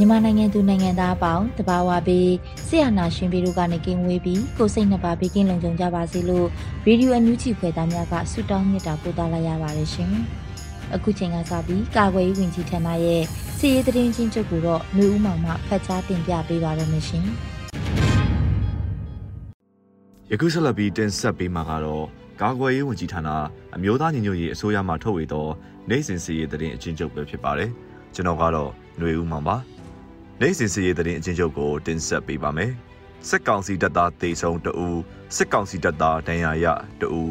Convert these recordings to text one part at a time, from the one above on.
မြန်မာနိုင်ငံသူနိုင်ငံသားအပေါင်းတဘာဝပြီးဆရာနာရှင်ပြည်တို့ကနေကင်းဝေးပြီးကိုစိတ်နှစ်ပါးဘေးကင်းလုံခြုံကြပါစေလို့ရေဒီယိုအန်ယူဂျီဖွယ်သားများကဆုတောင်းမြတ်တာပို့သလာရပါတယ်ရှင်။အခုချိန်ကစပြီးကာကွယ်ရေးဝန်ကြီးဌာနရဲ့စီရေးသတင်းချင်းချုပ်ကိုတော့မျိုးဦးမောင်မှဖတ်ကြားတင်ပြပေးပါရမရှင်။ယခုဆက်လက်ပြီးတင်ဆက်ပေးမှာကတော့ကာကွယ်ရေးဝန်ကြီးဌာနအမျိုးသားညီညွတ်ရေးအစိုးရမှထုတ်ဝေသောနိုင်စဉ်စီရေးသတင်းအချင်းချုပ်ပဲဖြစ်ပါတယ်။ကျွန်တော်ကတော့ຫນွေဦးမောင်ပါ။ နိုင်စဉ်စီရေးသတင်းအချင်းချုပ်ကိုတင်ဆက်ပေးပါမယ်။စစ်ကောင်စီတပ်သားတေဆုံတအူစစ်ကောင်စီတပ်သားဒဏ်ရာရတအူ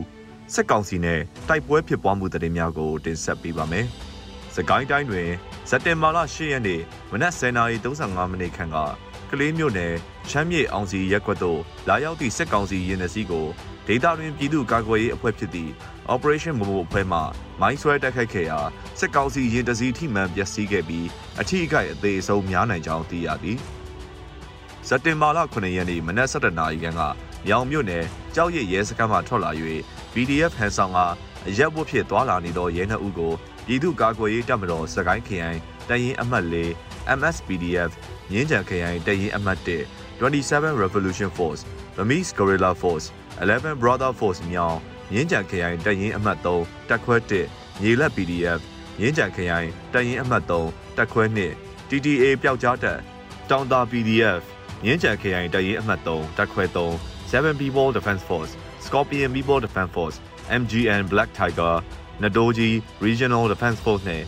စစ်ကောင်စီနဲ့တိုက်ပွဲဖြစ်ပွားမှုသတင်းများကိုတင်ဆက်ပေးပါမယ်။စကိုင်းတိုင်းတွင်စက်တင်ဘာလ10ရက်နေ့မနက်10:35မိနစ်ခန့်က ကလေးမြို့နယ်ချမ်းမြေအောင်စီရက်ကွက်သို့လာရောက်သည့်စစ်ကောင်စီရင်နစီကိုဒေတာတွင်ပြည်သူ့ကာကွယ်ရေးအဖွဲ့ဖြစ်သည့် Operation Momo အဖွဲ့မှမိုင်းဆွဲတိုက်ခိုက်ခဲ့ရာစစ်ကောင်စီရင်တစည်းထိမှန်ပျက်စီးခဲ့ပြီးအထူးအခိုက်အသေးအဆုံးများနိုင်ကြောင်းသိရသည်။စက်တင်ဘာလ9ရက်နေ့မနက်7:00နာရီခန့်ကမြောင်မြို့နယ်ကြောက်ရည်ရဲစခန်းမှထွက်လာ၍ PDF ဟန်ဆောင်ကအရက်ဝတ်ဖြစ်သွားလာနေသောရဲနှုတ်ကိုပြည်သူ့ကာကွယ်ရေးတပ်မတော်စကိုင်းခရိုင်တရင်အမှတ်၄ MSPDF ငင်းကြံခရိုင်တရင်အမှတ်1 27 Revolution Force Burmese Guerrilla Force 11 Brother Force မြောင်ရင်းကြံခရိုင်တရင်အမှတ်3တက်ခွဲ1မြေလက် PDF ရင်းကြံခရိုင်တရင်အမှတ်3တက်ခွဲ2 TTA ပျောက်ကြားတပ်တောင်တာ PDF ရင်းကြံခရိုင်တရင်အမှတ်3တက်ခွဲ3 7 People Defense Force Scorpion People Defense Force MGN Black Tiger နဒိုဂျီ Regional Defense Force နဲ့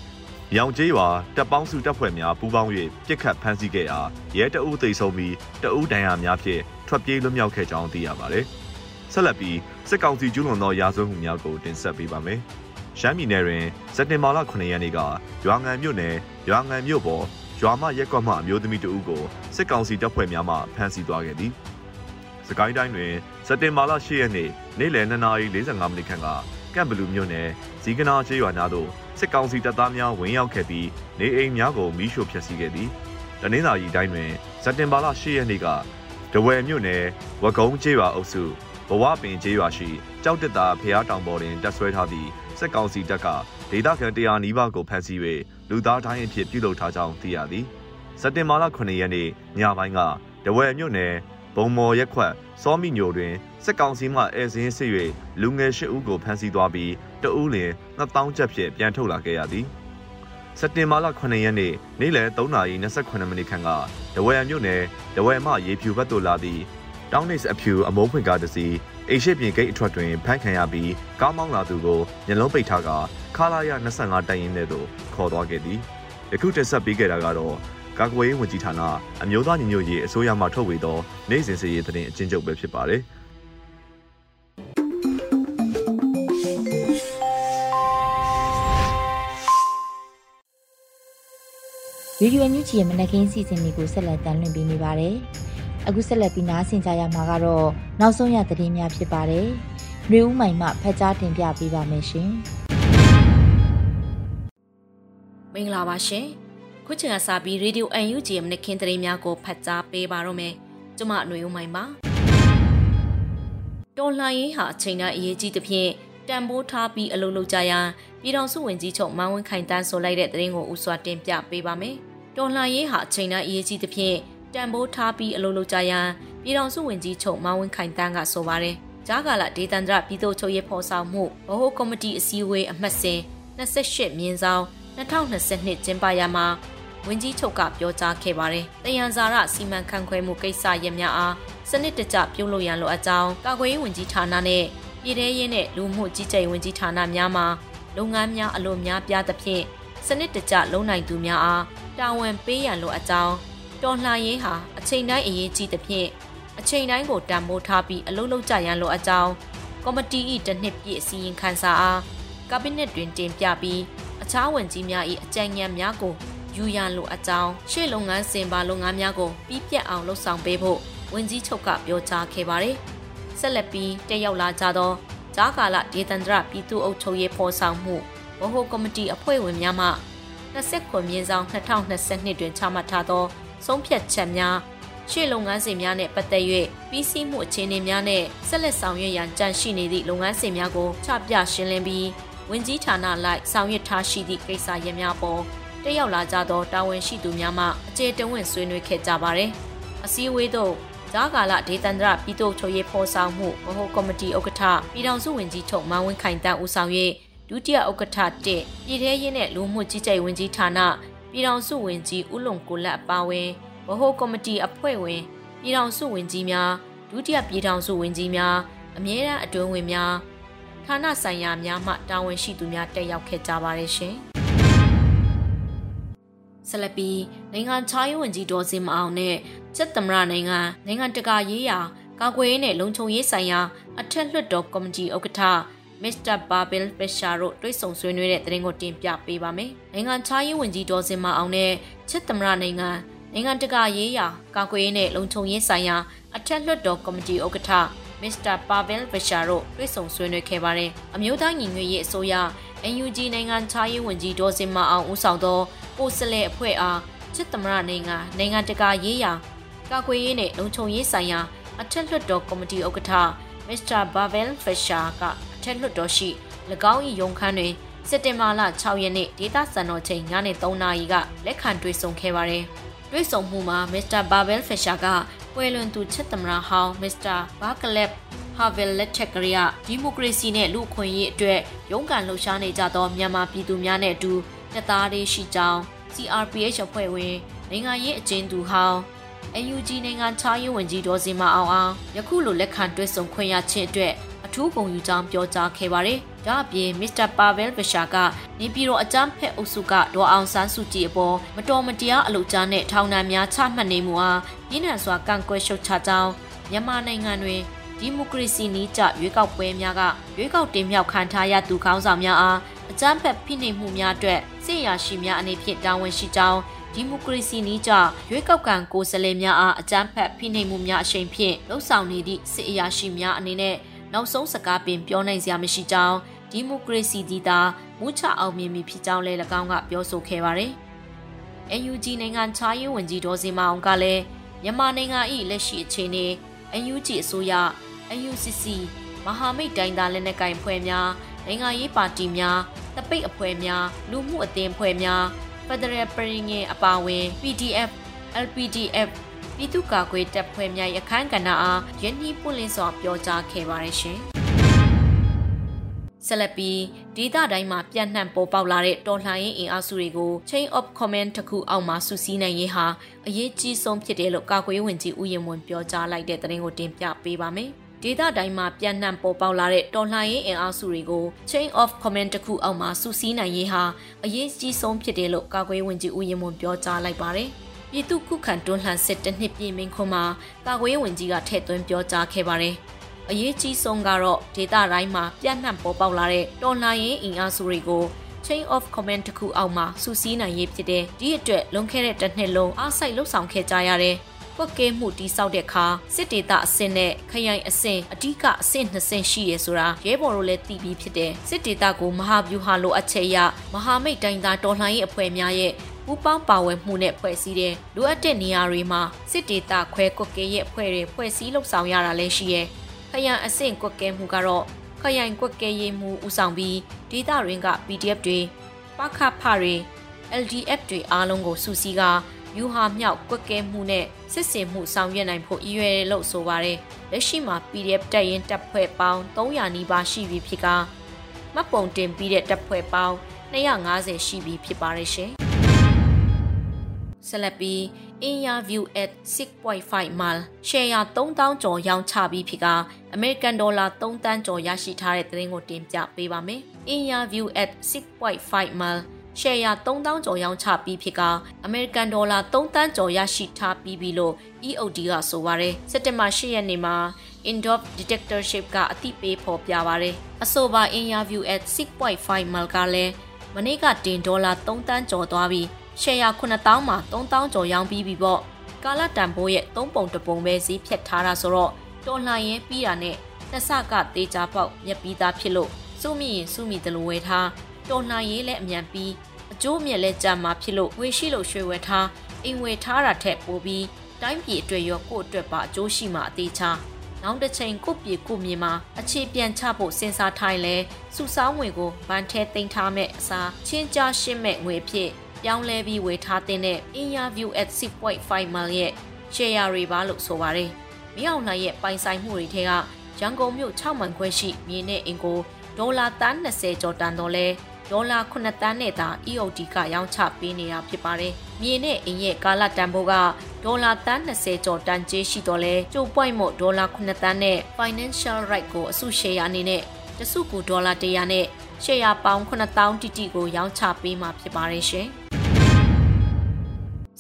ရောင်ကျေးရွာတပ်ပေါင်းစုတပ်ဖွဲ့များပူးပေါင်း၍ပြစ်ခတ်ဖမ်းဆီးခဲ့ရာရဲတအုပ်သိမ်းဆုံးပြီးတအုပ်ဒဏ်ရာများဖြင့်ထွက်ပြေးလွတ်မြောက်ခဲ့ကြောင်းသိရပါတယ်။ဆက်လက်ပြီးစစ်ကောင်စီကျူးလွန်သောရာဇဝတ်မှုများကိုတင်ဆက်ပေးပါမယ်။ရှမ်းပြည်နယ်တွင်စက်တင်ဘာလ9ရက်နေ့ကရွာငံမြို့နယ်ရွာငံမြို့ပေါ်ရွာမရက်ကွက်မှအမျိုးသမီးတဦးကိုစစ်ကောင်စီတပ်ဖွဲ့များမှဖမ်းဆီးသွားခဲ့သည်။စကိုင်းတိုင်းတွင်စက်တင်ဘာလ10ရက်နေ့နေ့လယ်2:45မိနစ်ခန့်ကကန့်ဘလူမြို့နယ်ဇီကနာချေးရွာနာသို့ စစ်ကောင်စီတပ်သားများဝင်ရောက်ခဲ့ပြီးနေအိမ်များကိုမီးရှို့ဖျက်ဆီးခဲ့သည်။တနင်္လာရီတိုင်းတွင်စက်တင်ဘာလ10ရက်နေ့ကဒဝယ်မြို့နယ်ဝကုံးကျေးရွာအုပ်စုဘဝပင်ကျေးရွာရှိကြောက်တက်တာဖျားတောင်ပေါ်တွင်တပ်ဆွဲထားသည့်စစ်ကောင်စီတပ်ကဒေသခံတရားနီးပါးကိုဖမ်းဆီး၍လူသားတိုင်းအဖြစ်ပြုလုပ်ထားကြောင်းသိရသည်။စက်တင်ဘာလ9ရက်နေ့ညပိုင်းကဒဝယ်မြို့နယ်ဘုံမော်ရက်ခွက်စောမိညိုတွင်စစ်ကောင်စီမှအဲစင်းစစ်၍လူငယ်၈ဦးကိုဖမ်းဆီးသွားပြီး တဦးလင်2000ကျပ်ဖြင့်ပြန်ထုတ်လာခဲ့ရသည်စက်တင်ဘာလ9ရက်နေ့နေ့လယ်3:28မိနစ်ခန့်ကဒဝယ်မြို့နယ်ဒဝယ်မှရေဖြူဘက်သို့လာသည့်တောင်းနစ်အဖြူအမိုးဖွင့်ကားတစ်စီးအိရှိပြင်ဂိတ်အထွက်တွင်ဖမ်းခံရပြီးကားမောင်းလာသူကိုမျက်လုံးပိတ်ထားကခလာရ25တိုင်ရင်ထဲသို့ခေါ်သွားခဲ့သည်ယခုတက်ဆက်ပေးခဲ့တာကတော့ကာကွယ်ရေးဝန်ကြီးဌာနအမျိုးသားညီညွတ်ရေးအစိုးရမှထုတ်ဝေသောနိုင်စဉ်စည်ရေးသတင်းအကျဉ်းချုပ်ပဲဖြစ်ပါတယ် ဗီဒီယိုညူချီရဲ့မနက်ခင်းစီစဉ်လေးကိုဆက်လက်တင်ပြနေပါတယ်။အခုဆက်လက်ပြီးနားဆင်ကြရမှာကတော့နောက်ဆုံးရသတင်းများဖြစ်ပါတယ်။နှွေဦးမိုင်မှဖတ်ကြားတင်ပြပေးပါမယ်ရှင်။မင်္ဂလာပါရှင်။ခုချိန်ကစပြီး Radio UNG ရဲ့မနက်ခင်းသတင်းများကိုဖတ်ကြားပေးပါတော့မယ်။ကျွန်မနှွေဦးမိုင်ပါ။တော်လှန်ရေးဟာအချိန်တိုင်းအရေးကြီးသဖြင့်တန်ဖိုးထားပြီးအလုပ်လုပ်ကြရန်ပြည်တော်စုဝင်ကြီးချုပ်မန်းဝင်းခိုင်တန်းဆိုလိုက်တဲ့သတင်းကိုဥစွာတင်ပြပေးပါမယ်။ တော်လှန်ရေးဟာအချိန်တိုင်းအရေးကြီးသဖြင့်တန်ဖိုးထားပြီးအလုပ်လုပ်ကြရန်ပြည်တော်စုဝင်ကြီးချုပ်မန်းဝင်းခိုင်တန်းကဆိုပါတယ်ဂျားကာလာဒေသန္တရပြည်သူ့ချုပ်ရေးဖော်ဆောင်မှုဗဟိုကော်မတီအစည်းအဝေးအမှတ်စဉ်28မြင်းဆောင်2022ကျင်းပရာမှာဝင်းကြီးချုပ်ကပြောကြားခဲ့ပါတယ်။တယံဇာရစီမံခန့်ခွဲမှုကိစ္စရပ်များအားစနစ်တကျပြုလုပ်ရန်လိုအပ်ကြောင်းကာကွယ်ရေးဝန်ကြီးဌာနနဲ့ပြည်ထရေးနဲ့လူမှုကြီးကြပ်ဝန်ကြီးဌာနများမှာလုပ်ငန်းများအလွန်များပြားသဖြင့်စနစ်တကျလုံနိုင်သူများအား တာဝန်ပေးရန်လိုအပ်ကြောင်းတော်လှန်ရေးဟာအချိန်တိုင်းအရေးကြီးသဖြင့်အချိန်တိုင်းကိုတံမိုးထားပြီးအလုပ်လုပ်ကြရန်လိုအပ်ကြောင်းကော်မတီ၏တစ်နှစ်ပြည့်အစည်းအဝေးခန်းစာအားကဘိနက်တွင်တင်ပြပြီးအခြားဝန်ကြီးများ၏အကြံဉာဏ်များကိုယူရန်လိုအပ်ကြောင်းရှေ့လုပ်ငန်းစဉ်ပါလုပ်ငန်းများကိုပြီးပြတ်အောင်လှုပ်ဆောင်ပေးဖို့ဝန်ကြီးချုပ်ကပြောကြားခဲ့ပါတယ်။ဆက်လက်ပြီးတက်ရောက်လာကြသောဂျာကာလဒေသန္တရပြည်သူ့အုပ်ချုပ်ရေးဖော်ဆောင်မှုဗဟိုကော်မတီအဖွဲ့ဝင်များမှ 29မြင်းဆောင်2022တွင်ချမှတ်ထားသောဆုံးဖြတ်ချက်များရှေ့လုပ်ငန်းစဉ်များနဲ့ပတ်သက်၍ပြီးစီးမှုအခြေအနေများနဲ့ဆက်လက်ဆောင်ရွက်ရန်ကြံရှိနေသည့်လုပ်ငန်းစဉ်များကိုချပြရှင်းလင်းပြီးဝင်ကြီးဌာနလိုက်ဆောင်ရွက်ထားရှိသည့်ကိစ္စရပ်များပေါ်တက်ရောက်လာကြသောတာဝန်ရှိသူများမှအကျေတဝင့်ဆွေးနွေးခဲ့ကြပါသည်။အစည်းအဝေးသို့ဂျာကာလဒေသန္တရပြည်သူ့ချုပ်ရေးဖော်ဆောင်မှုဗဟိုကော်မတီဥက္ကဋ္ဌပြည်ထောင်စုဝန်ကြီးချုပ်မန်ဝင်းခိုင်တန်းဦးဆောင်၍ ဒုတိယဥက္ကဋ္ဌ1ပြည်ထရေးနဲ့လူမှုကြီးကြပ်ဝန်ကြီးဌာနပြည်ထောင်စုဝန်ကြီးဦးလုံကိုလက်အပါဝင်ဗဟိုကော်မတီအဖွဲ့ဝင်ပြည်ထောင်စုဝန်ကြီးများဒုတိယပြည်ထောင်စုဝန်ကြီးများအမြဲတမ်းအတွင်းဝင်များဌာနဆိုင်ရာများမှတာဝန်ရှိသူများတက်ရောက်ခဲ့ကြပါတယ်ရှင်။ဆလပီနိုင်ငံခြားရေးဝန်ကြီးဒေါ်စင်မအောင်နဲ့ချက်သမရနိုင်ငံနိုင်ငံတကာရေးရာကာကွယ်ရေးနဲ့လုံခြုံရေးဆိုင်ရာအထက်လွှတ်တော်ကော်မတီဥက္ကဋ္ဌ မစ္စတာဘာဘယ်ပက်ရှာတို့တွေ့ဆုံဆွေးနွေးတဲ့သတင်းကိုတင်ပြပေးပါမယ်။နိုင်ငံခြားရေးဝန်ကြီးဒေါ်စင်မအောင်နဲ့ချက်သမရနိုင်ငံနိုင်ငံတကာရေးရာကာကွယ်ရေးနဲ့လုံခြုံရေးဆိုင်ရာအထက်လွှတ်တော်ကော်မတီဥက္ကဋ္ဌမစ္စတာပါဗယ်ဘရှာတို့တွေ့ဆုံဆွေးနွေးခဲ့ပါတယ်။အမျိုးသားညီညွတ်ရေးအစိုးရ NUG နိုင်ငံခြားရေးဝန်ကြီးဒေါ်စင်မအောင်ဦးဆောင်သောကိုယ်စားလှယ်အဖွဲ့အားချစ်သမရနိုင်ငံနိုင်ငံတကာရေးရာကာကွယ်ရေးနဲ့လုံခြုံရေးဆိုင်ရာအထက်လွှတ်တော်ကော်မတီဥက္ကဋ္ဌမစ္စတာဘာဗယ်ဖက်ရှာကအ ထက်လွှတ်တော်ရှိ၎င်း၏ရုံခန်းတွင်စက်တင်ဘာလ6ရက်နေ့ဒေသစံတော်ချိန်ညနေ3နာရီကလက်ခံတွေ့ဆုံခဲ့ပါတယ်။တွေ့ဆုံမှုမှာမစ္စတာဘာဗယ်ဖက်ရှာကပွဲလွန်သူချစ်သမရဟောင်းမစ္စတာဘာကလက်ဟာဗယ်လက်ချက်ကရီးယားဒီမိုကရေစီနဲ့လူ့အခွင့်အရေးအတွက်ရုန်းကန်လှုပ်ရှားနေကြသောမြန်မာပြည်သူများနဲ့အတူတပ်သားတွေရှိကြောင်း CRPH အဖွဲ့ဝင်နိုင်ငံရေးအကျဉ်းသူဟောင်း NUG နိုင်ငံခြားရေးဝန်ကြီးဒေါ်စင်မအောင်အောင်ယခုလိုလက်ခံတွေ့ဆုံခွင့်ရခြင်းအတွက်အ ထူးဂုဏ်ယူကြောင်းပြောကြားခဲ့ပါတယ်။ဒါ့အပြင်မစ္စတာပါဗယ်ဘရှာကနေပြည်တော်အကြမ်းဖက်အုပ်စုကဒေါ်အောင်ဆန်းစုကြည်အပေါ်မတော်မတရားအလုပ်ကြားနဲ့ထောင်ဒဏ်များချမှတ်နေမှုအားရင်းနှံစွာကန့်ကွက်ရှုတ်ချကြောင်းမြန်မာနိုင်ငံတွင်ဒီမိုကရေစီနည်းကျရွေးကောက်ပွဲများကရွေးကောက်တင်မြှောက်ခံထားရသူခေါင်းဆောင်များအားအကြမ်းဖက်ဖိနှိပ်မှုများအတွက်စစ်ရာရှိများအနေဖြင့်တာဝန်ရှိကြောင်းဒီမိုကရေစီနည်းကျရွေးကောက်ခံကိုယ်စားလှယ်များအားအကြမ်းဖက်ဖိနှိပ်မှုများအရှိန်ဖြင့်လှုံ့ဆော်နေသည့်စစ်အရာရှိများအနေနဲ့ နောက်ဆုံးစကားပင်ပြောနိုင်စရာမရှိကြောင်းဒီမိုကရေစီဒီတာမူချအောင်မြင်ပြီဖြစ်ကြောင်းလည်း၎င်းကပြောဆိုခဲ့ပါတယ်။ NUG နိုင်ငံခြားရေးဝန်ကြီးဒေါ်စင်မအောင်ကလည်းမြန်မာနိုင်ငံ၏လက်ရှိအခြေအနေ NUG အစိုးရ NUCC မဟာမိတ်တိုင်းသားလက်နက်ကိုင်ဖွဲ့များနိုင်ငံရေးပါတီများတပိတ်အဖွဲ့များလူမှုအသင်းအဖွဲ့များ Federal ပြည်ငယ်အပါအဝင် PDF LPDF ပြည်သူ့ကာကွယ်တပ်ဖွဲ့များရခိုင်ကဏ္ဍအားယင်းနှီးပွင့်လင်းစွာပြောကြားခဲ့ပါတယ်ရှင်။ဆက်လက်ပြီးဒေသတိုင်းမှာပြန့်နှံ့ပေါ်ပေါက်လာတဲ့တော်လှန်ရေးအင်အားစုတွေကို chain of command တစ်ခုအောက်မှာစုစည်းနိုင်ရေးဟာအရေးကြီးဆုံးဖြစ်တယ်လို့ကာကွယ်ဝင်ကြီးဦးရင်မွန်ပြောကြားလိုက်တဲ့သတင်းကိုတင်ပြပေးပါမယ်။ဒေသတိုင်းမှာပြန့်နှံ့ပေါ်ပေါက်လာတဲ့တော်လှန်ရေးအင်အားစုတွေကို chain of command တစ်ခုအောက်မှာစုစည်းနိုင်ရေးဟာအရေးကြီးဆုံးဖြစ်တယ်လို့ကာကွယ်ဝင်ကြီးဦးရင်မွန်ပြောကြားလိုက်ပါတယ်။ ပြည်သူခုခံတွန်းလှန်စစ်တစ်နှစ်ပြည့်မင်းခွန်းမှာကာကွယ်ဝင်ကြီးကထည့်သွင်းပြောကြားခဲ့ပါတယ်။အရေးကြီးဆုံးကတော့ဒေသတိုင်းမှာပြန့်နှံ့ပေါ်ပေါက်လာတဲ့တော်လှန်ရေးအင်အားစုတွေကို chain of command တစ်ခုအောက်မှာစုစည်းနိုင်ရေးဖြစ်တဲ့ဒီအတွက်လွန်ခဲ့တဲ့တစ်နှစ်လုံးအားစိုက်လှုပ်ဆောင်ခဲ့ကြရတဲ့ကွက်ကဲမှုတိစောက်တဲ့အခါစစ်ဒေသအဆင့်နဲ့ခရိုင်အဆင့်အဓိကအဆင့်2ဆင့်ရှိရဆိုတာရဲဘော်တို့လည်းသိပြီးဖြစ်တယ်စစ်ဒေသကိုမဟာဗျူဟာလိုအပ်ချက်ရမဟာမိတ်တိုင်းသားတော်လှန်ရေးအဖွဲ့များရဲ့ ပူပေါင်းပါဝင်မှုနဲ့ဖွဲ့စည်းတဲ့လိုအပ်တဲ့နေရာတွေမှာစစ်ဒေသခွဲကွက်ကဲရဲ့အဖွဲ့တွေဖွဲ့စည်းလှုပ်ဆောင်ရတာလည်းရှိရဲ့ခရိုင်အဆင့်ကွက်ကဲမှုကတော့ခရိုင်ကွက်ကဲရေးမှုဦးဆောင်ပြီးဒေသရင်းက PDF တွေပခဖတွေ LDF တွေအားလုံးကိုစုစည်းကယူဟာမြောက်ကွက်ကဲမှုနဲ့စစ်စင်မှုဆောင်ရွက်နိုင်ဖို့ရည်ရွယ်လို့ဆိုပါတယ်။လက်ရှိမှာ PDF တပ်ရင်းတပ်ဖွဲ့ပေါင်း300နီးပါးရှိပြီဖြစ်ကမှတ်ပုံတင်ပြီးတဲ့တပ်ဖွဲ့ပေါင်း250ရှိပြီဖြစ်ပါတယ်ရှင်။ ဆက်လက်ပြီး Interview at 6.5 mal ရှယ်ယာ3000ကျော်ရောင်းချပြီးဖြစ်ကအမေရိကန်ဒေါ်လာ3တန်းကျော်ရရှိထားတဲ့သတင်းကိုတင်ပြပေးပါမယ်။ Interview at 6.5 mal ရှယ်ယာ3000ကျော်ရောင်းချပြီးဖြစ်ကအမေရိကန်ဒေါ်လာ3တန်းကျော်ရရှိထားပြီးပြီလို့ EOD ကဆိုပါတယ်စက်တင်ဘာ10ရက်နေ့မှာ Indop Detectorship ကအသိပေးဖော်ပြပါတယ်အဆိုပါ interview at 6.5 mal ကလည်းမနေ့ကတင်ဒေါ်လာ3တန်းကျော်သွားပြီး ရှယ်ယာ9000မှာ3000ကျော်ရောင်းပြီးပြီပေါ့ကာလတန်ဖိုးရဲ့3ပုံတပုံပဲဈေးဖြတ်ထားတာဆိုတော့တော်လှန်ရင်ပြီးတာနဲ့နှစ်ဆကတေချာပေါက်မြက်ပြီးသားဖြစ်လို့စုမိရင်စုမိတယ်လို့ဝယ်ထားတော်လှန်ရေးလည်းအမြန်ပြီးအကျိုးမြက်လည်းကြာမှာဖြစ်လို့ဝေရှိလို့ရွှေဝယ်ထားအိမ်ဝယ်ထားတာထက်ပိုပြီးတိုင်းပြည်အတွက်ရောကိုယ့်အတွက်ပါအကျိုးရှိမှာအသေးချာနောက်တစ်ချိန်ကိုပြေကိုမြေမှာအခြေပြန်ချဖို့စဉ်းစားထိုင်လဲစုဆောင်းငွေကိုဗန်ထဲတင်ထားမဲ့အစားချင်းကြားရှင်းမဲ့ငွေဖြစ် ပြောင်းလဲပြီးဝယ်ထားတဲ့ Interview at 6.5 mil ရဲ့ share တွေပါလို့ဆိုပါတယ်။မြေအောင်နိုင်ရဲ့ပိုင်ဆိုင်မှုတွေထဲကရန်ကုန်မြို့6မှန်ခွဲရှိမြေနဲ့အင်ကိုဒေါ်လာတန်း20ကျော်တန်တော့လဲဒေါ်လာ9တန်းနဲ့သာ EOD ကရောင်းချပေးနေတာဖြစ်ပါတယ်။မြေနဲ့အင်ရဲ့ကာလတန်ဖိုးကဒေါ်လာတန်း20ကျော်တန်ကျေးရှိတော့လဲကျိုးပွိုက်မို့ဒေါ်လာ9တန်းနဲ့ Financial Right ကိုအစုရှယ်ယာအနေနဲ့တစုကူဒေါ်လာ100နဲ့ရှယ်ယာပေါင်း9000တိတိကိုရောင်းချပေးမှာဖြစ်ပါတယ်ရှင်။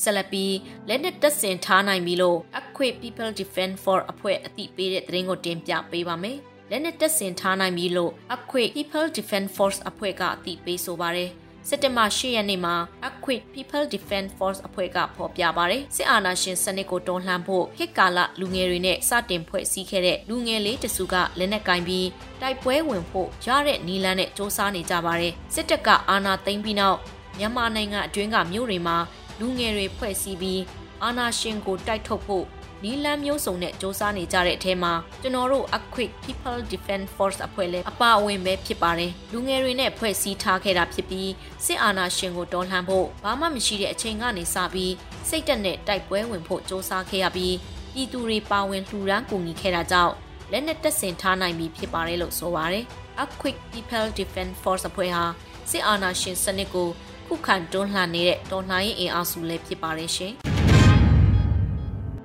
ဆက်လက်ပြီးလက်နက်တပ်ဆင်ထားနိုင်ပြီလို့ Equip People Defend for အဖွဲ့အသိပေးတဲ့သတင်းကိုတင်ပြပေးပါမယ်။လက်နက်တပ်ဆင်ထားနိုင်ပြီလို့ Equip People Defend Force အဖွဲ့ကအသိပေးဆိုပါတယ်။စက်တင်ဘာ10ရက်နေ့မှာ Equip People Defend Force အဖွဲ့ကဖော်ပြပါတယ်။စစ်အာဏာရှင်စနစ်ကိုတွန်းလှန်ဖို့ခေတ်ကာလလူငယ်တွေနဲ့စတင်ဖွဲ့စည်းခဲ့တဲ့လူငယ်လေးတစုကလက်နက်ကင်ပြီးတိုက်ပွဲဝင်ဖို့ရတဲ့နီလန်းနဲ့စ조사နေကြပါတယ်။စစ်တပ်ကအာဏာသိမ်းပြီးနောက်မြန်မာနိုင်ငံအတွင်းကမြို့တွေမှာ လူငယ်တွေဖွဲ့စည်းပြီးအာနာရှင်ကိုတိုက်ထုတ်ဖို့နီလန်းမျိုးစုံနဲ့စ조사နေကြတဲ့အထဲမှာကျွန်တော်တို့ Equick People Defense Force အဖွဲ့လည်းအပါအဝင်ပဲဖြစ်ပါတယ်လူငယ်တွေနဲ့ဖွဲ့စည်းထားခဲ့တာဖြစ်ပြီးစစ်အာဏာရှင်ကိုတော်လှန်ဖို့ဘာမှမရှိတဲ့အချိန်ကနေစပြီးစိတ်တက်နဲ့တိုက်ပွဲဝင်ဖို့စ조사ခဲ့ရပြီးပြည်သူတွေပါဝင်လှူဒန်းကူညီခဲ့တာကြောင့်လက်နက်တပ်ဆင်ထားနိုင်ပြီဖြစ်ပါတယ်လို့ဆိုပါတယ် Equick People Defense Force အဖွဲ့ဟာစစ်အာဏာရှင်စနစ်ကို ခုခံတွန်းလှန်နေတဲ့တော်လှန်ရေးအင်အားစုလည်းဖြစ်ပါတယ်ရှင်။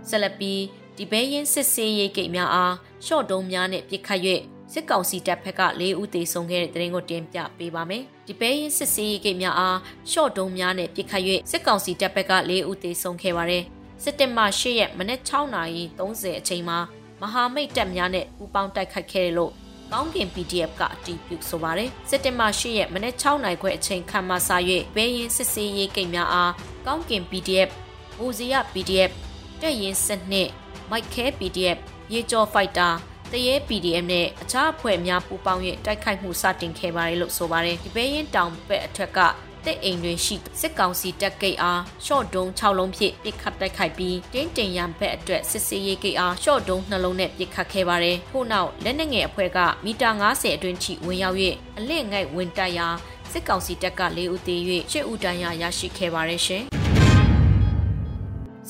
ဆက်လက်ပြီးဒီဘဲရင်စစ်ဆေးရေးဂိတ်များအားရှော့တုံးများနဲ့ပြစ်ခတ်၍စစ်ကောင်စီတပ်ဖက်က၄ဦးသေဆုံးခဲ့တဲ့တဲ့ရင်ကိုတင်ပြပေးပါမယ်။ဒီဘဲရင်စစ်ဆေးရေးဂိတ်များအားရှော့တုံးများနဲ့ပြစ်ခတ်၍စစ်ကောင်စီတပ်ဖက်က၄ဦးသေဆုံးခဲ့ပါတယ်။စစ်တင်ဘာ၈ရက်မနက်6:30အချိန်မှာမဟာမိတ်တပ်များနဲ့ပူးပေါင်းတိုက်ခိုက်ခဲ့တယ်လို့ ကောင်းကင် PDF ကအတည်ပြုဆိုပါတယ်။စစ်တင်ဘာ၈ရက်မနက်6နာရီခွဲအချိန်ခန့်မှစ၍ဘဲရင်စစ်စေးရေးကိတ်များအားကောင်းကင် PDF ၊ဘူဇီယာ PDF တက်ရင်စနစ်မိုက်ခဲ PDF ရေကြော်ဖိုက်တာတရဲ PDF နဲ့အခြားအဖွဲ့များပူးပေါင်း၍တိုက်ခိုက်မှုစတင်ခဲ့ပါတယ်လို့ဆိုပါတယ်ဒီဘဲရင်တောင်ဘက်အထက်က တဲ့အိမ်တွင်ရှိစစ်ကောင်စီတပ်ဂိတ်အားရှော့ဒုံ6လုံးဖြင့်ပစ်ခတ်တိုက်ခိုက်ပြီးတင်းတင်ရန်ဘက်အတွက်စစ်စေးရေးဂိတ်အားရှော့ဒုံ2လုံးနဲ့ပစ်ခတ်ခဲ့ပါတယ်။ထို့နောက်လက်နက်ငယ်အဖွဲ့ကမီတာ90အတွင်းထိဝင်ရောက်၍အလင့်ငိုက်ဝင်တိုက်ရာစစ်ကောင်စီတပ်က၄ဦးသေ၍၈ဦးဒဏ်ရာရရှိခဲ့ပါတယ်ရှင်။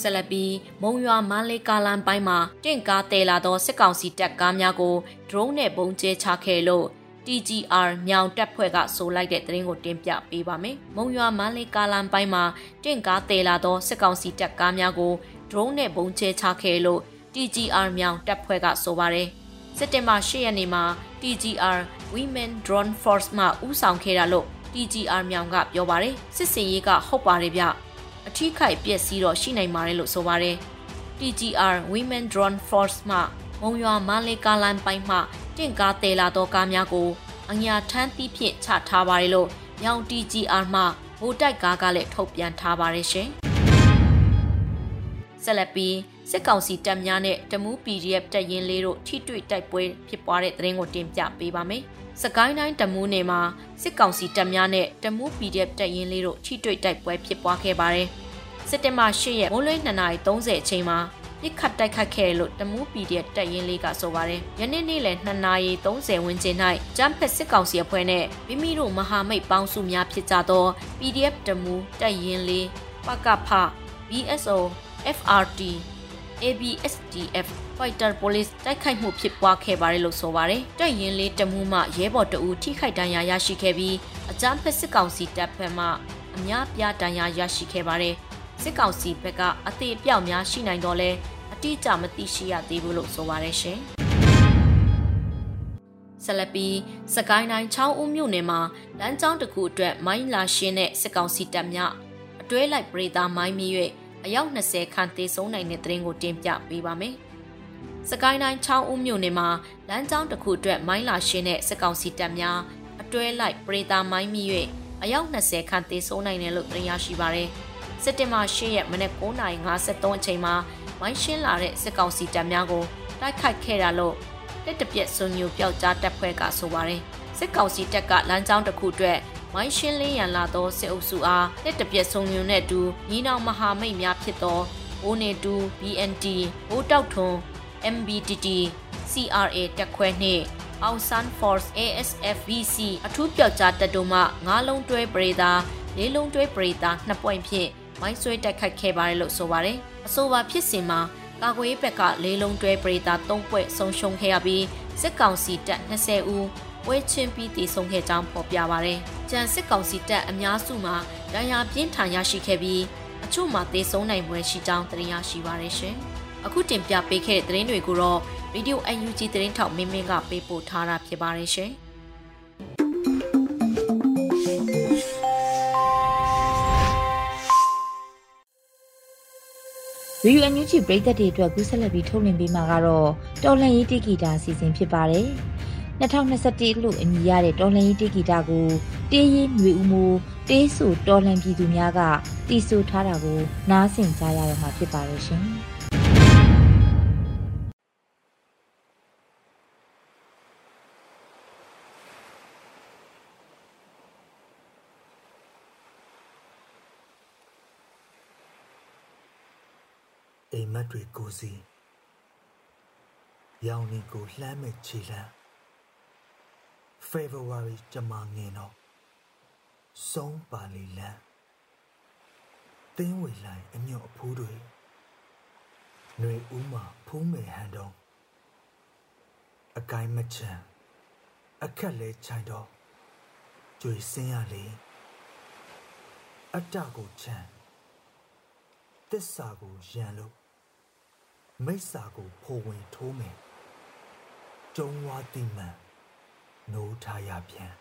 ဆလပီမုံရွာမန်းလေးကားလမ်းပိုင်းမှာတင့်ကားတဲလာသောစစ်ကောင်စီတပ်ကားများကို drone နဲ့ပုံကျဲချခဲ့လို့ TGR မြောင်တပ်ဖွဲ့ကဆိုလိုက်တဲ့သတင်းကိုတင်ပြပေးပါမယ်။မုံရွာမန်းလေးကားလမ်းပိုင်းမှာတင့်ကားတဲလာသောစစ်ကောင်စီတပ်ကားများကို drone နဲ့ပုံကျဲချခဲ့လို့ TGR မြောင်တပ်ဖွဲ့ကဆိုပါတယ်။စက်တင်ဘာ10ရက်နေ့မှာ TGR Women Drone Force မှဦးဆောင်ခဲ့တာလို့ TGR မြောင်ကပြောပါတယ်။စစ်စင်ရေးကဟုတ်ပါတယ်ဗျ။အထီးခိုက်ပြက်စီးတော့ရှိနိုင်ပါတယ်လို့ဆိုပါတယ်။ TGR Women Drone Force မှမုံရွာမန်းလေးကားလမ်းပိုင်းမှ တင့်ကားတဲလာသောကားများကိုအညာထမ်းသီးဖြင့်ချထားပါတယ်လို့မြောင် TGR မှဗိုလ်တိုက်ကားကလည်းထုတ်ပြန်ထားပါတယ်ရှင်။ဆက်လက်ပြီးစစ်ကောင်စီတပ်များနဲ့တမူး PDF တပ်ရင်းလေးတို့ထိတွေ့တိုက်ပွဲဖြစ်ပွားတဲ့သတင်းကိုတင်ပြပေးပါမယ်။စကိုင်းတိုင်းတမူးနယ်မှာစစ်ကောင်စီတပ်များနဲ့တမူး PDF တပ်ရင်းလေးတို့ထိတွေ့တိုက်ပွဲဖြစ်ပွားခဲ့ပါတယ်။စစ်တင်ဘာ၈ရက်မိုးလွဲ2:30အချိန်မှာ ပြစ်ခတ်တိုက်ခတ်ခဲ့လို့တမူး PDF တပ်ရင်းလေးကဆိုပါတယ်။ယနေ့နေ့လယ်2:30ဝန်းကျင်၌ကျန်းဖက်စစ်ကောင်စီအဖွဲ့နဲ့မိမိတို့မဟာမိတ်ပေါင်းစုများဖြစ်ကြသော PDF တမူးတပ်ရင်းလေးပကဖ BSO FRT ABSDF Fighter Police တိုက်ခိုက်မှုဖြစ်ပွားခဲ့ပါတယ်လို့ဆိုပါတယ်။တိုက်ရင်လေးတမှုမှရဲဘော်တအူထိခိုက်ဒဏ်ရာရရှိခဲ့ပြီးအကြမ်းဖက်စစ်ကောင်စီတပ်ဖက်မှအများပြားဒဏ်ရာရရှိခဲ့ပါတယ်။ စစ်ကောင်စီဘက်ကအသေးအပြောက်များရှိနိုင်တော့လဲအတိအကျမသိရှိရသေးဘူးလို့ဆိုပါတယ်ရှင်။ဆက်လက်ပြီးစကိုင်းတိုင်းချောင်းဦးမြို့နယ်မှာလမ်းကြောင်းတစ်ခုအတွက်မိုင်းလာရှင်းတဲ့စစ်ကောင်စီတပ်များအတွဲလိုက်ပရိသာမိုင်းမြ၍အယောက်20ခန့်သေဆုံးနိုင်တဲ့သတင်းကိုတင်ပြပေးပါမယ်။စကိုင်းတိုင်းချောင်းဦးမြို့နယ်မှာလမ်းကြောင်းတစ်ခုအတွက်မိုင်းလာရှင်းတဲ့စစ်ကောင်စီတပ်များအတွဲလိုက်ပရိသာမိုင်းမြ၍အယောက်20ခန့်သေဆုံးနိုင်တယ်လို့သိရရှိပါရယ်။ စက်တင်ဘာ10ရက်မနက်9:53အချိန်မှာမိုင်းရှင်းလာတဲ့စစ်ကောင်စီတပ်များကိုတိုက်ခိုက်ခဲ့တာလို့တက်တပြက်စွန်ညိုပျောက်ကြားတပ်ဖွဲ့ကဆိုပါတယ်စစ်ကောင်စီတပ်ကလမ်းကြောင်းတစ်ခုအတွက်မိုင်းရှင်းလင်းရန်လာသောစစ်အုပ်စုအားတက်တပြက်စွန်ညိုနဲ့အတူညီနောင်မဟာမိတ်များဖြစ်သောဘိုးနေတူ BNT ဘိုးတောက်ထွန်း MBTT CRA တက်ခွဲနှင့်အောင်ဆန် Force ASFVC အထူးပျောက်ကြားတပ်တို့မှငါးလုံးတွဲပရိသာလေးလုံးတွဲပရိသာနှစ်ပွင့်ဖြင့် မိုင်းဆွဲတိုက်ခိုက်ခဲ့ပါတယ်လို့ဆိုပါတယ်အဆိုပါဖြစ်စဉ်မှာကာကွယ်ရေးဘက်ကလေးလုံးတွဲပရိသတ်၃ပွဲဆုံးရှုံးခဲ့ရပြီးစစ်ကောင်စီတပ်20ဦးဝဲချင်းပြီးတည်ဆုံခဲ့ကြောင်းဖော်ပြပါရယ်။ကြံစစ်ကောင်စီတပ်အများစုမှာဒဏ်ရာပြင်းထန်ရရှိခဲ့ပြီးအချို့မှာသေဆုံးနိုင်ပွဲရှိကြောင်းသိရရှိပါရယ်ရှင်။အခုတင်ပြပေးခဲ့တဲ့သတင်းတွေကိုတော့ Radio UNG သတင်းထောက်မင်းမင်းကပေးပို့ထားတာဖြစ်ပါရယ်ရှင်။ ရီယူအန်ယူဂျီပရိသတ်တွေအတွက်ကူးဆက်လက်ပြီးထုတ်လွှင့်ပေးမှာကတော့တော်လှန်ရေးတိဂီတာအစီအစဉ်ဖြစ်ပါတယ်။2021လို့အမည်ရတဲ့တော်လှန်ရေးတိဂီတာကိုတေးရင်ຫນွေဦးမိုးတေးဆူတော်လှန်ပြည်သူများကတီးဆူထားတာကိုနားဆင်ကြရတော့မှာဖြစ်ပါရဲ့ရှင်။ အိမ်မက်တွေကိုစီရောင်နေကိုလှမ်းမဲ့ခြေလမ်း February ကြမှာငင်တော့ဆုံးပါလီလန်းသင်းဝေလိုက်အညော့အဖိုးတွေຫນွေဦးမှာဖုံးမယ်ဟန်တော့အကိုင်းမချမ်းအခက်လဲခြိုင်တော့ကြွေစင်းရလေအတ္တကိုချမ်းသစ္စာကိုရန်လို့ မိစ္ဆာကိုဖိုဝင်ထိုးမယ်ကျုံဝါတိမှန်နိုးထားရပြန်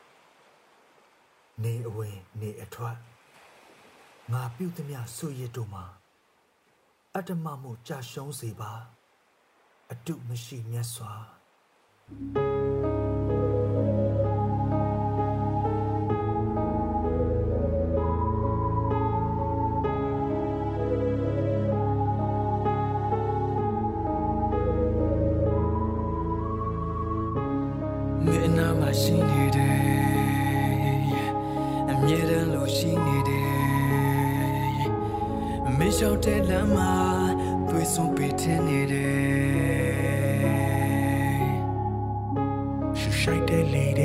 နေအဝင်နေအထွက်ငါပြုသမျှဆွရစ်တို့မှာအတ္တမမှုကြာရှုံးစေပါ အတုမရှိမြတ်စွာ thank you ရှောက်တဲ့လမ်းမှာသွေးစွန်ပေးထင်းနေတယ်ရှူရှိုက်တဲ့လေတဲ့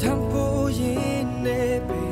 Tempo yine bir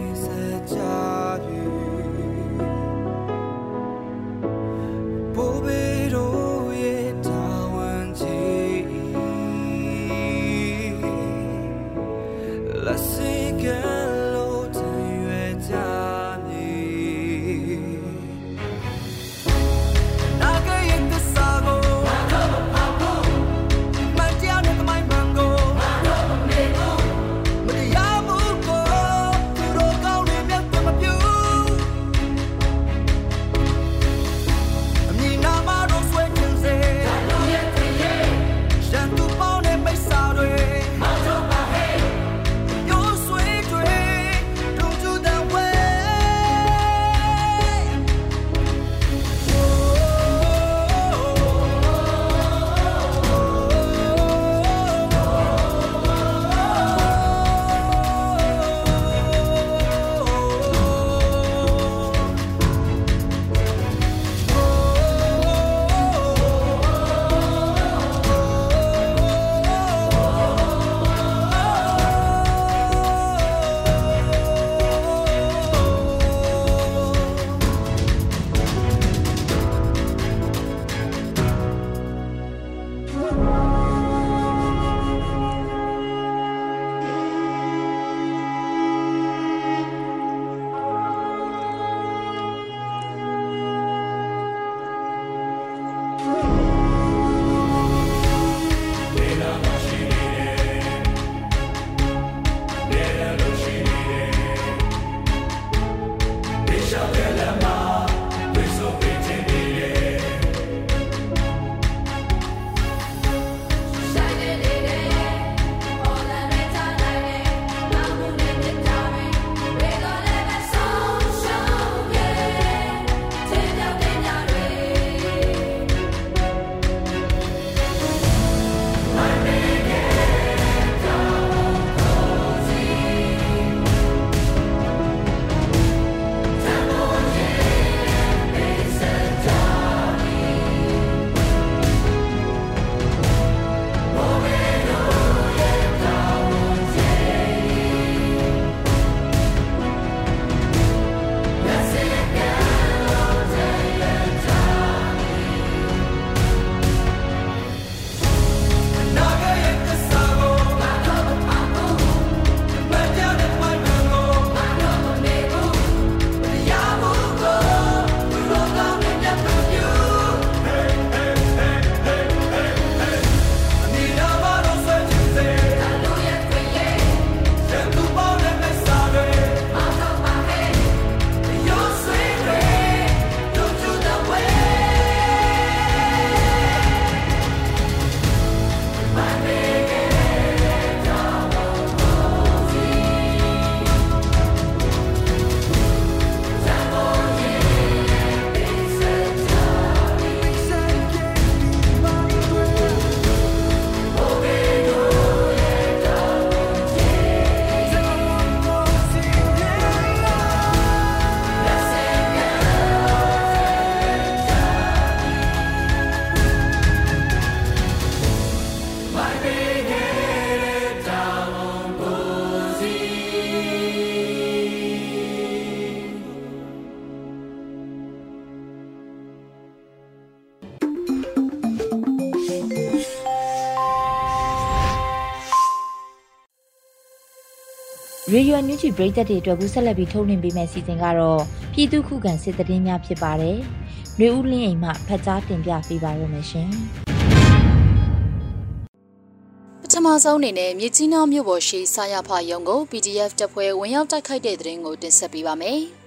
ရေဒီယိုညူချီပရိသတ်တွေအတွက်ကူးဆက်လက်ပြီးထုတ်လွှင့်ပေးမယ့်စီစဉ်ကတော့ပြည်သူခုခံစစ်တရင်များဖြစ်ပါတယ်။ຫນွေဦးလင်းအိမ်မှဖတ်ကြားတင်ပြပေးပါရမရှင်။ပထမဆုံးအနေနဲ့မြစ်ကြီးနားမြို့ပေါ်ရှိစာရဖရုံကို PDF တပ်ဖွဲ့ဝင်ရောက်တိုက်ခိုက်တဲ့တဲ့ရင်ကိုတင်ဆက်ပေးပါမယ်။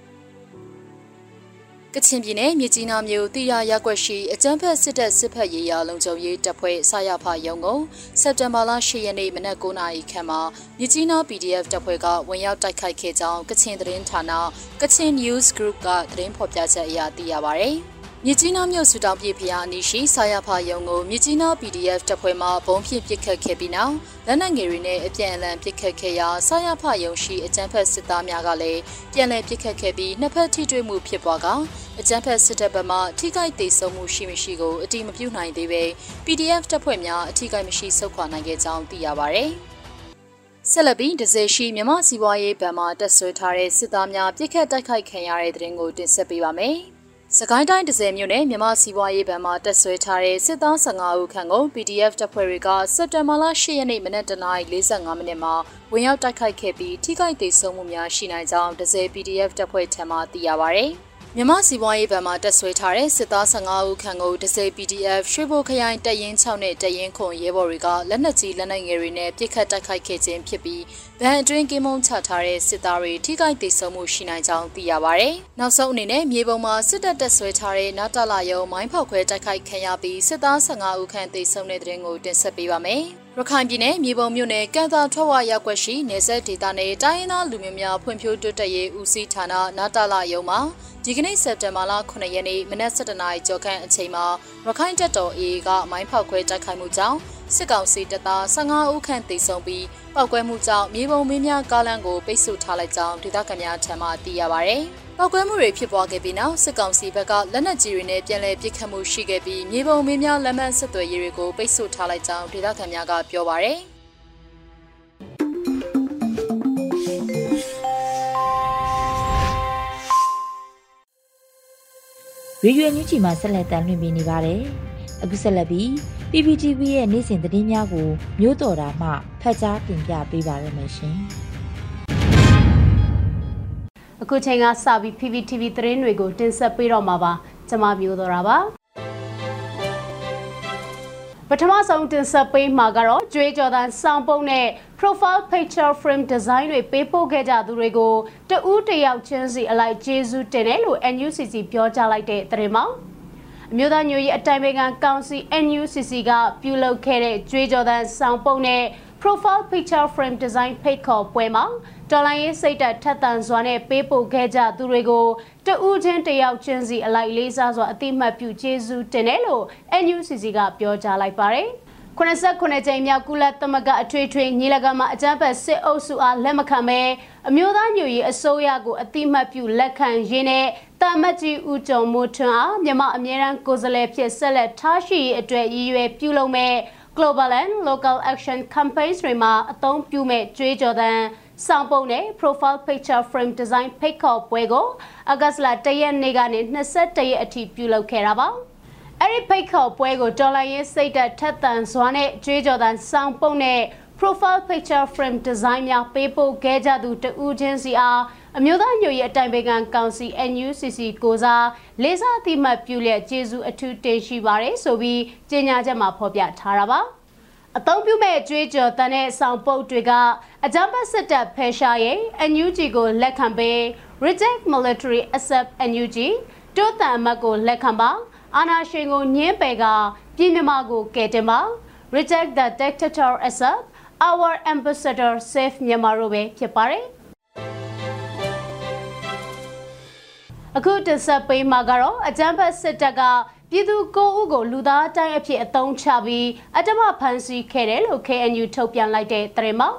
ကချင်ပြည်နယ်မြစ်ကြီးနားမြို့တိရရက်ွက်ရှိအကြမ်းဖက်စစ်တပ်စစ်ဖက်ရေးရာလုံခြုံရေးတပ်ဖွဲ့ဆရာဖရုံကိုစက်တင်ဘာလ10ရက်နေ့မနက်9:00နာရီခန့်မှာမြစ်ကြီးနား PDF တပ်ဖွဲ့ကဝင်ရောက်တိုက်ခိုက်ခဲ့ကြောင်းကချင်သတင်းဌာနကချင် News Group ကသတင်းဖော်ပြချက်အရသိရပါဗျ။ မြစ်ကြီးနားမြို့စူတောင်ပြည်ဖျားအနီးရှိဆာယာဖာယုံကိုမြစ်ကြီးနား PDF တပ်ဖွဲ့မှဘုံဖြင့်ပစ်ခတ်ခဲ့ပြီးနောက်လက်နက်ငယ်တွေနဲ့အပြန်အလှန်ပစ်ခတ်ခဲ့ရာဆာယာဖာယုံရှိအကြမ်းဖက်စစ်သားများကလည်းပြန်လည်ပစ်ခတ်ခဲ့ပြီးနှစ်ဖက်ထိတွေ့မှုဖြစ်ပွားကအကြမ်းဖက်စစ်တပ်ဘက်မှထိခိုက်ဒေဆုံးမှုရှိမရှိကိုအတိမပြုနိုင်သေးပဲ PDF တပ်ဖွဲ့များအထိခိုက်မရှိဆုတ်ခွာနိုင်ခဲ့ကြောင်းသိရပါဗျ။ဆက်လက်ပြီးဒဇယ်ရှိမြမစီးပွားရေးဗန်မှာတက်ဆွဲထားတဲ့စစ်သားများပြစ်ခတ်တိုက်ခိုက်ခံရတဲ့တဲ့ရင်ကိုတင်ဆက်ပေးပါမယ်။ စကိုင်းတိုင်း10မြို့နယ်မြန်မာစီးပွားရေးဗန်မှာတက်ဆွဲထားတဲ့စစ်သား15ဦးခန့်ကို PDF တပ်ဖွဲ့တွေကစက်တင်ဘာလ10ရက်နေ့မနက်09:45မိနစ်မှာဝင်ရောက်တိုက်ခိုက်ခဲ့ပြီးထိခိုက်ဒေဆုံးမှုများရှိနိုင်ကြောင်း10 PDF တပ်ဖွဲ့ထံမှသိရပါဗျ။ မြမစီပွားရေးဘဏ်မှာတက်ဆွဲထားတဲ့စစ်သား15ဦးခန့်ကိုဒစိ PDF ရွှေဘိုခရိုင်တပ်ရင်း6နဲ့တပ်ရင်းခွန်ရဲဘော်တွေကလက်နက်ကြီးလက်နက်ငယ်တွေနဲ့ပစ်ခတ်တိုက်ခိုက်ခဲ့ခြင်းဖြစ်ပြီးဗန်အတွင်းကင်းမုံချထားတဲ့စစ်သားတွေထိခိုက်ဒေဆုံးမှုရှိနိုင်ကြောင်းသိရပါဗျ။နောက်ဆုံးအနေနဲ့မြေပုံမှာစစ်တပ်တက်ဆွဲထားတဲ့နာတာလာယုံမိုင်းဖောက်ခွဲတိုက်ခိုက်ခံရပြီးစစ်သား15ဦးခန့်ဒေဆုံးတဲ့တဲ့ရင်ကိုတင်ဆက်ပေးပါမယ်။ ရခိုင်ပြည်နယ်မြေပုံမြို့နယ်ကံသာထွက်ဝရောက်ွက်ရှိနေဆက်ဒေသနယ်တိုင်းရင်းသားလူမျိုးများဖွံ့ဖြိုးတိုးတက်ရေးဦးစီးဌာနနာတာလာယုံမှာဒီကနေ့စက်တင်ဘာလ9ရက်နေ့မနက်7:00နာရီကျော်ခန့်အချိန်မှာရခိုင်တပ်တော် AA ကမိုင်းဖောက်ခွဲတိုက်ခိုက်မှုကြောင့် စစ်ကောင်စီတပ်သား15ဦးခန့်သေဆုံးပြီးပောက်ကွဲမှုကြောင့်မြေပုံမင်းများကားလမ်းကိုပိတ်ဆို့ထားလိုက်ကြောင်းဒေသခံများထံမှသိရပါဗျ။ပောက်ကွဲမှုတွေဖြစ်ပွားခဲ့ပြီးနောက်စစ်ကောင်စီဘက်ကလက်နက်ကြီးတွေနဲ့ပြန်လည်ပစ်ခတ်မှုရှိခဲ့ပြီးမြေပုံမင်းများလက်မှတ်ဆက်သွယ်ရေးတွေကိုပိတ်ဆို့ထားလိုက်ကြောင်းဒေသခံများကပြောပါဗျ။ရေရွယ်ညူချီမှာဆက်လက်တမ်းလွှင့်ပေးနေပါတယ်။ အခုဆက်လက်ပြီး PPTV ရဲ့နေ့စဉ်သတင်းများကိုမျိုးတော်တာမှဖတ်ကြားတင်ပြပေးပါရမရှင်။အခုချိန်ကစပြီး PPTV သတင်းတွေကိုတင်ဆက်ပေးတော့မှာပါ။ကျွန်မမျိုးတော်တာပါ။ပထမဆုံးတင်ဆက်ပေးမှာကတော့ကျွေးကြော်တန်စောင်းပုံနဲ့ profile picture frame design တွေပေးပို့ခဲ့ကြသူတွေကိုတဦးတယောက်ချင်းစီအလိုက်ကျေးဇူးတင်တယ်လို့ NUCC ပြောကြားလိုက်တဲ့သတင်းမှာ အမျိုးသားညွရေးအတိုင်ပင်ခံကောင်စီ NUCC ကပြုလုပ်ခဲ့တဲ့ကျွေးကြော်တန်စောင်းပုံနဲ့ profile picture frame design ဖိတ်ခေါ်ပွဲမှာတော်လိုင်းရေးစိတ်တက်ထက်သန်စွာနဲ့ပေးပို့ခဲ့ကြသူတွေကိုတဦးချင်းတယောက်ချင်းစီအလိုက်လေးစားစွာအတိမတ်ပြုကျေးဇူးတင်တယ်လို့ NUCC ကပြောကြားလိုက်ပါတယ်။89ကြိမ်မြောက်ကုလသမဂ္ဂအထွေထွေညီလာခံမှာအကြမ်းဖက်စစ်အုပ်စုအားလက်မခံဘဲအမျိုးသားညွရေးအစိုးရကိုအတိမတ်ပြုလက်ခံရင်းနဲ့ တာမတ်ကြီးဦးကျော်မိုးထွန်းအားမြန်မာအမြဲတမ်းကိုယ်စားလှယ်ဖြစ်ဆက်လက်ထားရှိရေးအတွက်ရည်ရွယ်ပြုလုပ်မဲ့ Global and Local Action Campaigns တွေမှာအသုံးပြုမဲ့ကြွေးကြော်သံစောင်းပုံနဲ့ profile picture frame design ဖိတ်ခေါ်ပွဲကိုအဂတ်လ၁ရက်နေ့ကနေ21ရက်အထိပြုလုပ်ခဲ့တာပါအဲ့ဒီဖိတ်ခေါ်ပွဲကိုတော်လိုင်းရေးစိတ်သက်ထက်သန်စွာနဲ့ကြွေးကြော်သံစောင်းပုံနဲ့ profile picture frame design များပေးပို့ခဲ့ကြသူတဦးချင်းစီအားအမျိုးသားညွရေးအတိုင်ပင်ခံကောင်စီ NUCC ကိုစားလေးစားအသိမှတ်ပြုလျက်ကျေးဇူးအထူးတင်ရှိပါတယ်ဆိုပြီးကြေညာချက်မှာဖော်ပြထားတာပါအသုံးပြုမဲ့ကြွေးကြော်တန်တဲ့ဆောင်ပုတ်တွေကအကြမ်းဖက်စစ်တပ်ဖယ်ရှားရဲ့ NUG ကိုလက်ခံပေး Reject Military Accept NUG တိုးတန်အမတ်ကိုလက်ခံပါအာနာရှင်ကိုညင်းပယ်ကပြည်မြမကိုကယ်တင်ပါ Reject the Dictator Accept Our Ambassador Safe Myanmar တို့ပဲဖြစ်ပါတယ်အခုတဆက်ပေးမှာကတော့အကြမ်းဖက်စစ်တပ်ကပြည်သူကိုဦးကိုလူသားတိုင်းအဖြစ်အသုံးချပြီးအတမဖန်ဆီးခဲ့တယ်လို့ KNU ထုတ်ပြန်လိုက်တဲ့သတင်းမှာ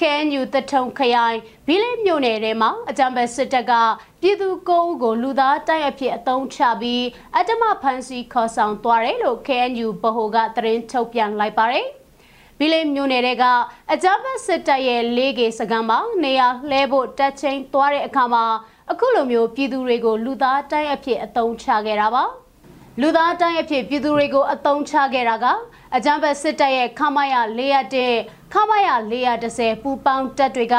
KNU တထုံခရိုင်ဘီလေးမြို့နယ်ထဲမှာအကြံပဲစစ်တပ်ကပြည်သူကိုဦးကိုလူသားတိုင်းအဖြစ်အသုံးချပြီးအတမဖန်ဆီးခေါ်ဆောင်သွားတယ်လို့ KNU ဗဟိုကသတင်းထုတ်ပြန်လိုက်ပါတယ်။ ဘီလေးမြို့နယ်ကအကြမ်းဖက်စစ်တပ်ရဲ့လေးကေစကံမှာနေရာလှဲဖို့တက်ချင်းသွားတဲ့အခါမှာအခုလိုမျိုးပြည်သူတွေကိုလူသားတိုင်းအဖြစ်အသုံးချခဲ့တာပါ။လူသားတိုင်းအဖြစ်ပြည်သူတွေကိုအသုံးချခဲ့တာကအကြမ်းဖက်စစ်တပ်ရဲ့ခမာယ401ခမာယ410ပူပေါင်းတပ်တွေက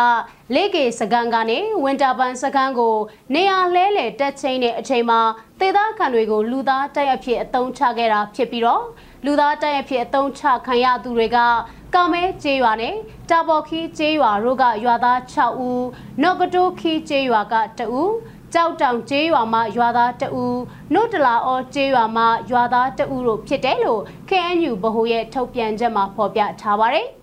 လေကေစကန်ကနေဝင်တာပန်စကန်ကို နေရာလဲလှယ်တက်ချင်းတဲ့အချိန်မှာသေသားခံတွေကိုလူသားတိုက်အဖြစ်အသုံးချခဲ့တာဖြစ်ပြီးတော့ လူသားတိုက်အဖြစ်အသုံးချခံရသူတွေကကောင်းမဲကျေးရွာနဲ့တာဘော်ခီကျေးရွာတို့ကရွာသား6ဦးနော့ကတိုးခီကျေးရွာက2ဦးကြောက်တောင်ကျေးရွာမှာရွာသားတအူနှုတ်တလာအောကျေးရွာမှာရွာသားတအူတို့ဖြစ်တယ်လို့ KNU ဗဟိုရဲ့ထုတ်ပြန်ချက်မှာဖော်ပြထားပါတယ်။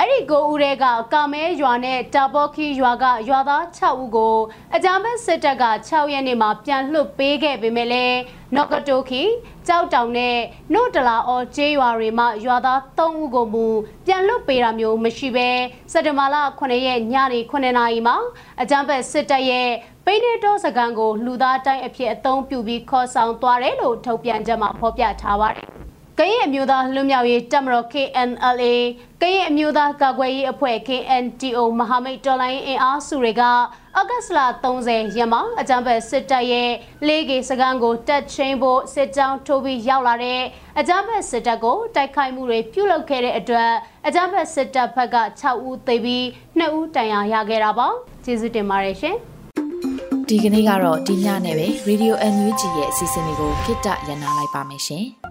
အဲ့ဒီကိုဦးတွေကကာမဲရွာနဲ့တာဘော့ခီရွာကရွာသား6ဦးကိုအကြမ်းဖက်စစ်တပ်က6ရက်နေ့မှာပြန်လွှတ်ပေးခဲ့ပေမဲ့လည်းနော့ကတိုခီကြောက်တောင်နဲ့နို့တလာအော်ကျေးရွာတွေမှာရွာသား3ဦးကိုမူပြန်လွှတ်ပေးတာမျိုးမရှိဘဲစက်တဘာလ9ရက်ညနေ9နာရီမှာအကြမ်းဖက်စစ်တပ်ရဲ့ပိနေတော့စကန်ကိုလူသားတိုင်းအဖြစ်အသုံးပြုပြီးခေါ်ဆောင်သွားတယ်လို့ထုတ်ပြန်ချက်မှာဖော်ပြထားပါတယ် ကရင်အမျိုးသားလွတ်မြောက်ရေးတပ်မတော် KNLA ကရင်အမျိုးသားကာကွယ်ရေးအဖွဲ့ KNTO မဟာမိတ်တော်လိုင်းအင်အားစုတွေကအောက်ဂတ်စ်လ30ရက်မှာအကြမ်းဖက်စစ်တပ်ရဲ့လေးကေစကန်ကိုတက်ချင်းဖို့စစ်ကြောင်းထိုးပြီးရောက်လာတဲ့အကြမ်းဖက်စစ်တပ်ကိုတိုက်ခိုက်မှုတွေပြုလုပ်ခဲ့တဲ့အတွက်အကြမ်းဖက်စစ်တပ်ဘက်က6ဦးသေပြီး2ဦးတန်ရာရခဲ့တာပါကျေးဇူးတင်ပါတယ်ရှင်ဒီကနေ့ကတော့ဒီညနဲ့ပဲ Radio NUG ရဲ့အစီအစဉ်လေးကိုခਿੱတရနာလိုက်ပါမယ်ရှင်။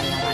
ုက်ရ